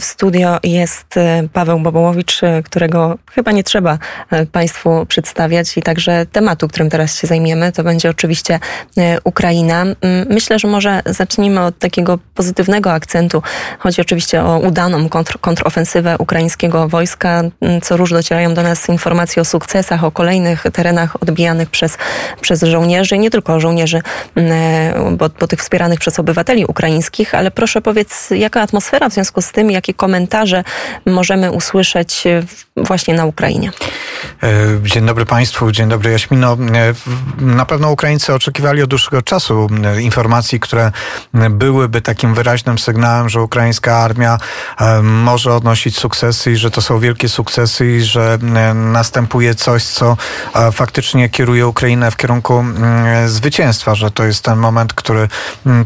W studio jest e, Paweł Bobołowicz, e, którego chyba nie trzeba e, Państwu przedstawiać i także tematu, którym teraz się zajmiemy, to będzie oczywiście Ukraina. Myślę, że może zacznijmy od takiego pozytywnego akcentu. Chodzi oczywiście o udaną kontr kontrofensywę ukraińskiego wojska. Co róż docierają do nas informacje o sukcesach, o kolejnych terenach odbijanych przez, przez żołnierzy, nie tylko żołnierzy, bo, bo tych wspieranych przez obywateli ukraińskich, ale proszę powiedz, jaka atmosfera w związku z tym, jakie komentarze możemy usłyszeć właśnie na Ukrainie. E, dzień dobry Państwu, dzień dobry Jaśmino. E, na pewno Ukraińcy oczekiwali od dłuższego czasu e, informacji, które byłyby takim wyraźnym sygnałem, że ukraińska armia może odnosić sukcesy i że to są wielkie sukcesy i że następuje coś, co faktycznie kieruje Ukrainę w kierunku zwycięstwa, że to jest ten moment, który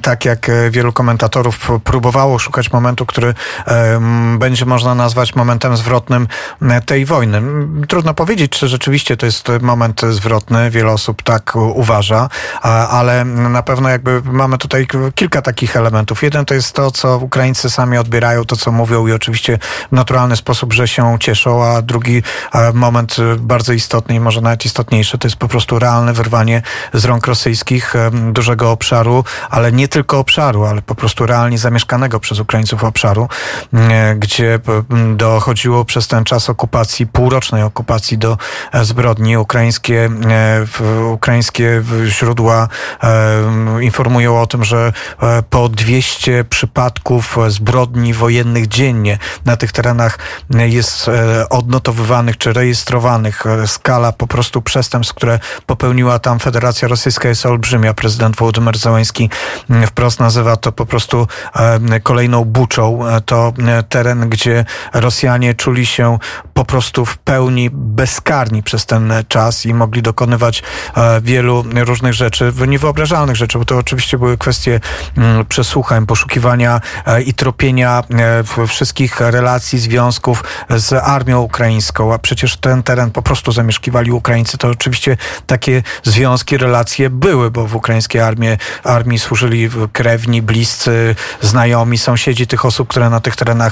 tak jak wielu komentatorów próbowało szukać momentu, który będzie można nazwać momentem zwrotnym tej wojny. Trudno powiedzieć, czy rzeczywiście to jest moment zwrotny. Wiele osób tak uważa, ale na pewno jakby mamy tutaj kilka takich elementów. Jeden to jest to, co Ukraińcy sami odbierają, to co mówią i oczywiście w naturalny sposób, że się cieszą, a drugi moment bardzo istotny i może nawet istotniejszy, to jest po prostu realne wyrwanie z rąk rosyjskich dużego obszaru, ale nie tylko obszaru, ale po prostu realnie zamieszkanego przez Ukraińców obszaru, gdzie dochodziło przez ten czas okupacji, półrocznej okupacji do e, zbrodni. Ukraińskie, e, ukraińskie źródła e, informują o tym, że po 200 przypadków zbrodni wojennych dziennie na tych terenach jest odnotowywanych czy rejestrowanych. Skala po prostu przestępstw, które popełniła tam Federacja Rosyjska jest olbrzymia. Prezydent Władimir Załański wprost nazywa to po prostu kolejną buczą. To teren, gdzie Rosjanie czuli się po prostu w pełni bezkarni przez ten czas i mogli dokonywać e, wielu różnych rzeczy, niewyobrażalnych rzeczy, bo to oczywiście były kwestie mm, przesłuchań, poszukiwania e, i tropienia e, wszystkich relacji, związków z armią ukraińską, a przecież ten teren po prostu zamieszkiwali Ukraińcy. To oczywiście takie związki, relacje były, bo w ukraińskiej armii, armii służyli krewni, bliscy, znajomi, sąsiedzi tych osób, które na tych terenach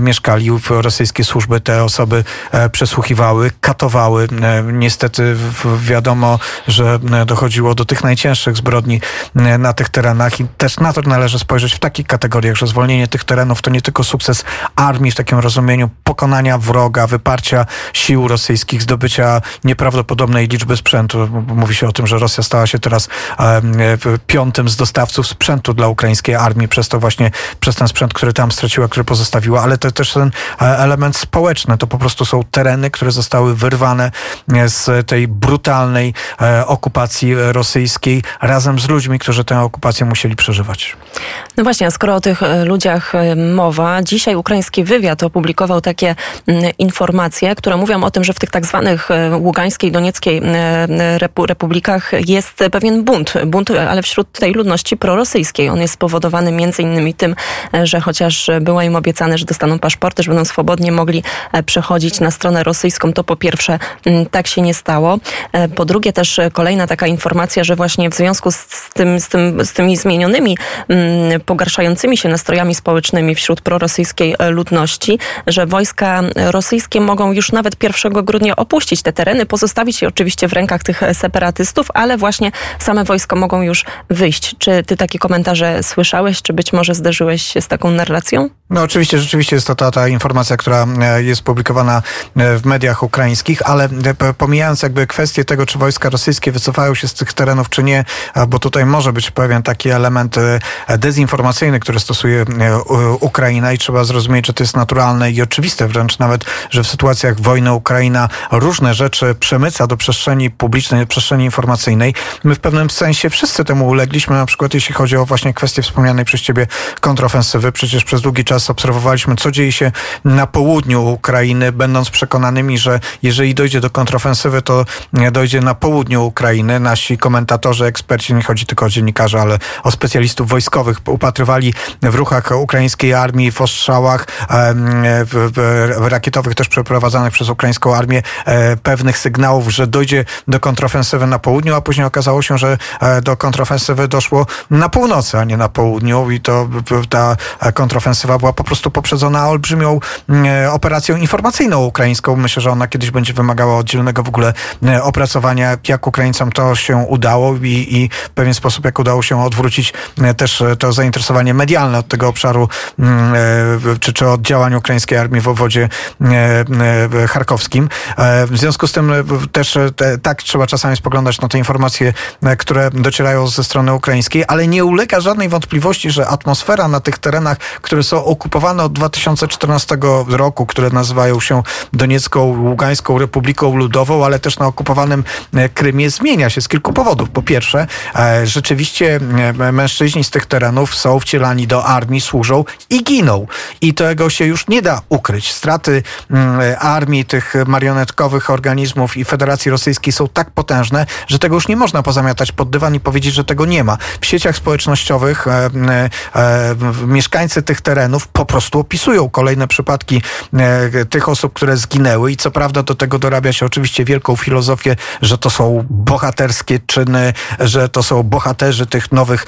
mieszkali. Rosyjskie służby te osoby przesłuchiwały, katowały. E, niestety wiadomo, że e, dochodziło do tych najcięższych zbrodni e, na tych terenach i też na to należy spojrzeć w takich kategoriach, że zwolnienie tych terenów to nie tylko sukces armii w takim rozumieniu pokonania wroga, wyparcia sił rosyjskich, zdobycia nieprawdopodobnej liczby sprzętu. Mówi się o tym, że Rosja stała się teraz piątym z dostawców sprzętu dla ukraińskiej armii przez to właśnie, przez ten sprzęt, który tam straciła, który pozostawiła, ale to też ten element społeczny. To po prostu są tereny, które zostały wyrwane z tej brutalnej e, okupacji rosyjskiej razem z ludźmi, którzy tę okupację musieli przeżywać. No właśnie, a skoro o tych e, ludziach e, mowa, dzisiaj ukraiński wywiad opublikował takie informacje, które mówią o tym, że w tych tak zwanych Ługańskiej, Donieckiej republikach jest pewien bunt, bunt, ale wśród tej ludności prorosyjskiej. On jest spowodowany między innymi tym, że chociaż było im obiecane, że dostaną paszporty, że będą swobodnie mogli przechodzić na stronę rosyjską, to po pierwsze mm, tak się nie stało. E, po drugie też kolejna taka informacja, że właśnie w związku z, tym, z, tym, z tymi zmienionymi, mm, pogarszającymi się nastrojami społecznymi wśród prorosyjskiej e, ludności, że wojska rosyjskie mogą już nawet 1 grudnia opuścić te tereny, pozostawić je oczywiście w rękach tych separatystów, ale właśnie same wojsko mogą już wyjść. Czy ty takie komentarze słyszałeś, czy być może zderzyłeś się z taką narracją? No oczywiście, rzeczywiście jest to ta, ta informacja, która e, jest publikowana E, w mediach ukraińskich, ale e, pomijając jakby kwestię tego, czy wojska rosyjskie wycofają się z tych terenów, czy nie, bo tutaj może być pewien taki element dezinformacyjny, który stosuje Ukraina i trzeba zrozumieć, że to jest naturalne i oczywiste wręcz nawet, że w sytuacjach wojny Ukraina różne rzeczy przemyca do przestrzeni publicznej, przestrzeni informacyjnej. My w pewnym sensie wszyscy temu ulegliśmy, na przykład jeśli chodzi o właśnie kwestię wspomnianej przez ciebie kontrofensywy. Przecież przez długi czas obserwowaliśmy, co dzieje się na południu Ukrainy, będąc przekonanymi, że jeżeli dojdzie do kontrofensywy, to dojdzie na południu Ukrainy. Nasi komentatorzy, eksperci, nie chodzi tylko o dziennikarzy, ale o specjalistów wojskowych, upatrywali w ruchach ukraińskiej armii, w ostrzałach w, w rakietowych też przeprowadzanych przez ukraińską armię e, pewnych sygnałów, że dojdzie do kontrofensywy na południu, a później okazało się, że e, do kontrofensywy doszło na północy, a nie na południu i to ta kontrofensywa była po prostu prostu poprzedzona olbrzymią operacją informacyjną ukraińską. Myślę, że ona kiedyś będzie wymagała oddzielnego w ogóle opracowania, jak Ukraińcom to się udało i, i w pewien sposób, jak udało się odwrócić też to zainteresowanie medialne od tego obszaru, czy, czy od działań ukraińskiej armii w obwodzie charkowskim. W związku z tym też tak trzeba czasami spoglądać na te informacje, które docierają ze strony ukraińskiej, ale nie ulega żadnej wątpliwości, że atmosfera na tych terenach, które są okupowane od 2014 roku, które nazywają się Doniecką, Ługańską Republiką Ludową, ale też na okupowanym e, Krymie zmienia się z kilku powodów. Po pierwsze, e, rzeczywiście e, mężczyźni z tych terenów są wcielani do armii, służą i giną. I tego się już nie da ukryć. Straty mm, armii, tych marionetkowych organizmów i Federacji Rosyjskiej są tak potężne, że tego już nie można pozamiatać pod dywan i powiedzieć, że tego nie ma. W sieciach społecznościowych mieszkańcy tych terenów po prostu opisują kolejne przypadki e, tych osób, które zginęły. I co prawda do tego dorabia się oczywiście wielką filozofię, że to są bohaterskie czyny, że to są bohaterzy tych nowych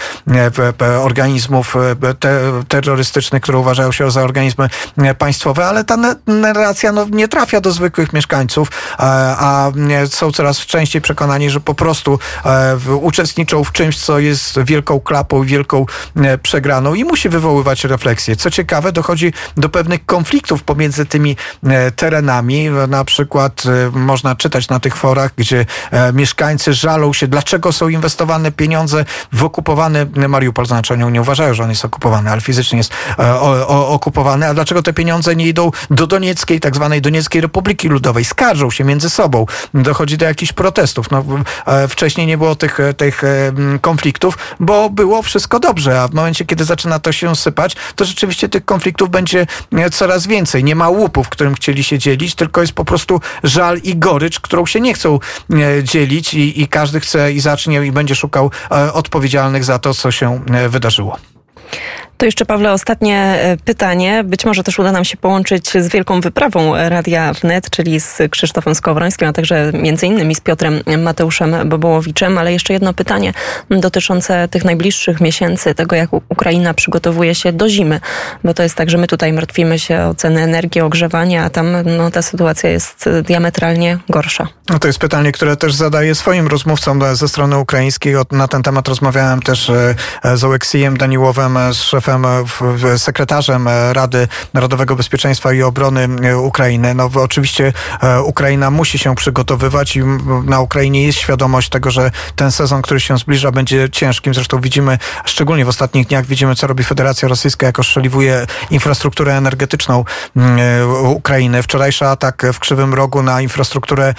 e, organizmów e, te, terrorystycznych, które uważają się za organizmy państwowe, ale ta narracja no, nie trafia do zwykłych mieszkańców, a, są coraz częściej przekonani, że po prostu uczestniczą w czymś, co jest wielką klapą, wielką przegraną. I musi wywoływać refleksję. Co ciekawe, dochodzi do pewnych konfliktów pomiędzy tymi e, terenami. Na przykład e, można czytać na tych forach, gdzie mieszkańcy żalą się, dlaczego są inwestowane pieniądze w okupowany Mariupol. Znaczy oni nie uważają, że on jest okupowany, ale fizycznie jest okupowany. A dlaczego te pieniądze nie idą do Donieckiej, tak zwanej Donieckiej Republiki Ludowej? Skarżą się między sobą. Dochodzi do jakichś protestów. No, wcześniej nie było tych, tych konfliktów, bo było wszystko dobrze, a w momencie, kiedy zaczyna to się sypać, to rzeczywiście tych konfliktów będzie e, coraz więcej. Nie ma łupów, którym chcieli się dzielić, tylko jest po prostu żal i gorycz, którą się nie chcą e, dzielić i, i każdy chce i zacznie i będzie szukał e, odpowiedzialnych za to, co się wydarzyło. To jeszcze, Pawle, ostatnie e, pytanie. Być może też uda nam się połączyć z wielką wyprawą Radia Wnet, czyli z Krzysztofem Skowrońskim, a także między innymi z Piotrem Mateuszem Bobołowiczem. Ale jeszcze jedno pytanie dotyczące tych najbliższych miesięcy, tego jak Ukraina przygotowuje się do zimy. Bo to jest tak, że my tutaj martwimy się o ceny energii, ogrzewania, a tam no, ta sytuacja jest diametralnie gorsza. No to jest pytanie, które też zadaję swoim rozmówcom ze strony ukraińskiej. Na ten temat rozmawiałem też e, z Oleksijem Daniłowem, z szefem szefem, sekretarzem Rady Narodowego Bezpieczeństwa i Obrony e, Ukrainy. No oczywiście e, Ukraina musi się przygotowywać i na Ukrainie jest świadomość tego, że ten sezon, który się zbliża, będzie ciężkim. Zresztą widzimy, szczególnie w ostatnich dniach, widzimy, co robi Federacja Rosyjska, jak oszczeliwuje infrastrukturę energetyczną e, Ukrainy. Wczorajszy atak w Krzywym Rogu na infrastrukturę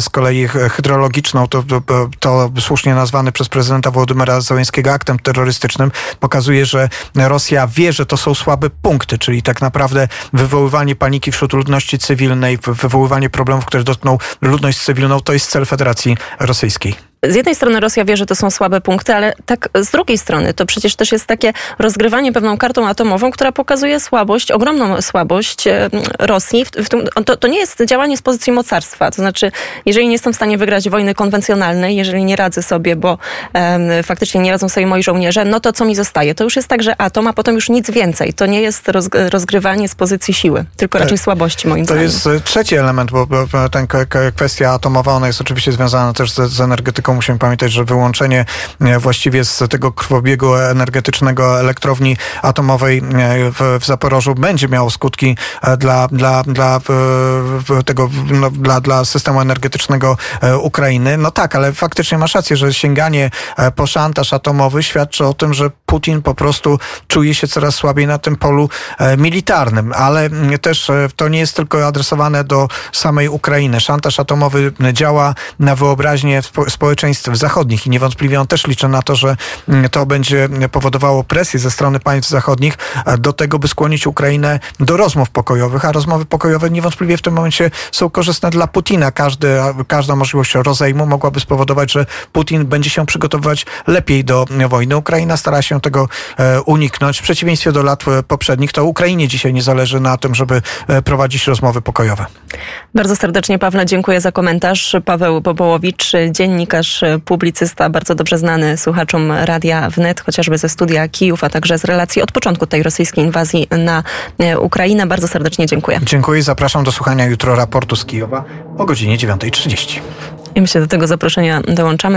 z kolei hydrologiczną, to, to, to słusznie nazwany przez prezydenta Władimira Załęskiego aktem terrorystycznym, pokazuje, że Rosja wie, że to są słabe punkty, czyli tak naprawdę wywoływanie paniki wśród ludności cywilnej, wywoływanie problemów, które dotkną ludność cywilną, to jest cel Federacji Rosyjskiej z jednej strony Rosja wie, że to są słabe punkty, ale tak z drugiej strony to przecież też jest takie rozgrywanie pewną kartą atomową, która pokazuje słabość, ogromną słabość e, Rosji. W, tym, to, to, nie jest działanie z pozycji mocarstwa. To znaczy, jeżeli nie jestem w stanie wygrać wojny konwencjonalnej, jeżeli nie radzę sobie, bo um, faktycznie nie radzą sobie moi żołnierze, no to co mi zostaje? To już jest tak, że atom, a potem już nic więcej. To nie jest rozgrywanie z pozycji siły, tylko raczej słabości moim to zdaniem. To jest trzeci element, bo, bo ten kwestia atomowa, ona jest oczywiście związana też z, z energetyką musimy pamiętać, że wyłączenie e, właściwie z tego krwobiegu energetycznego elektrowni atomowej e, w, w Zaporożu będzie miało skutki e, dla, dla, dla tego, no, dla, dla systemu energetycznego Ukrainy. No tak, ale faktycznie masz rację, że sięganie po szantaż atomowy świadczy o tym, że Putin po prostu czuje się coraz słabiej na tym polu militarnym, ale też to nie jest tylko adresowane do samej Ukrainy. Szantaż atomowy działa na wyobraźnię społeczeństwa społeczeństw zachodnich i niewątpliwie on też liczy na to, że mm, to będzie powodowało presję ze strony państw zachodnich do tego, by skłonić Ukrainę do rozmów pokojowych, a rozmowy pokojowe niewątpliwie w tym momencie są korzystne dla Putina. Każdy, każda możliwość rozejmu mogłaby spowodować, że Putin będzie się przygotowywać lepiej do wojny. Ukraina stara się tego e, uniknąć. W przeciwieństwie do lat e, poprzednich, to Ukrainie dzisiaj nie zależy na tym, żeby e, prowadzić rozmowy pokojowe. Bardzo serdecznie, Pawle, dziękuję za komentarz. Paweł Bobołowicz, dziennikarz dziennikarz, publicysta, bardzo dobrze znany słuchaczom Radia Wnet, chociażby ze studia Kijów, a także z relacji od początku tej rosyjskiej inwazji na Ukrainę. Bardzo serdecznie dziękuję. Dziękuję i zapraszam do słuchania jutro raportu z Kijowa o godzinie 9.30. I my się do tego zaproszenia dołączamy.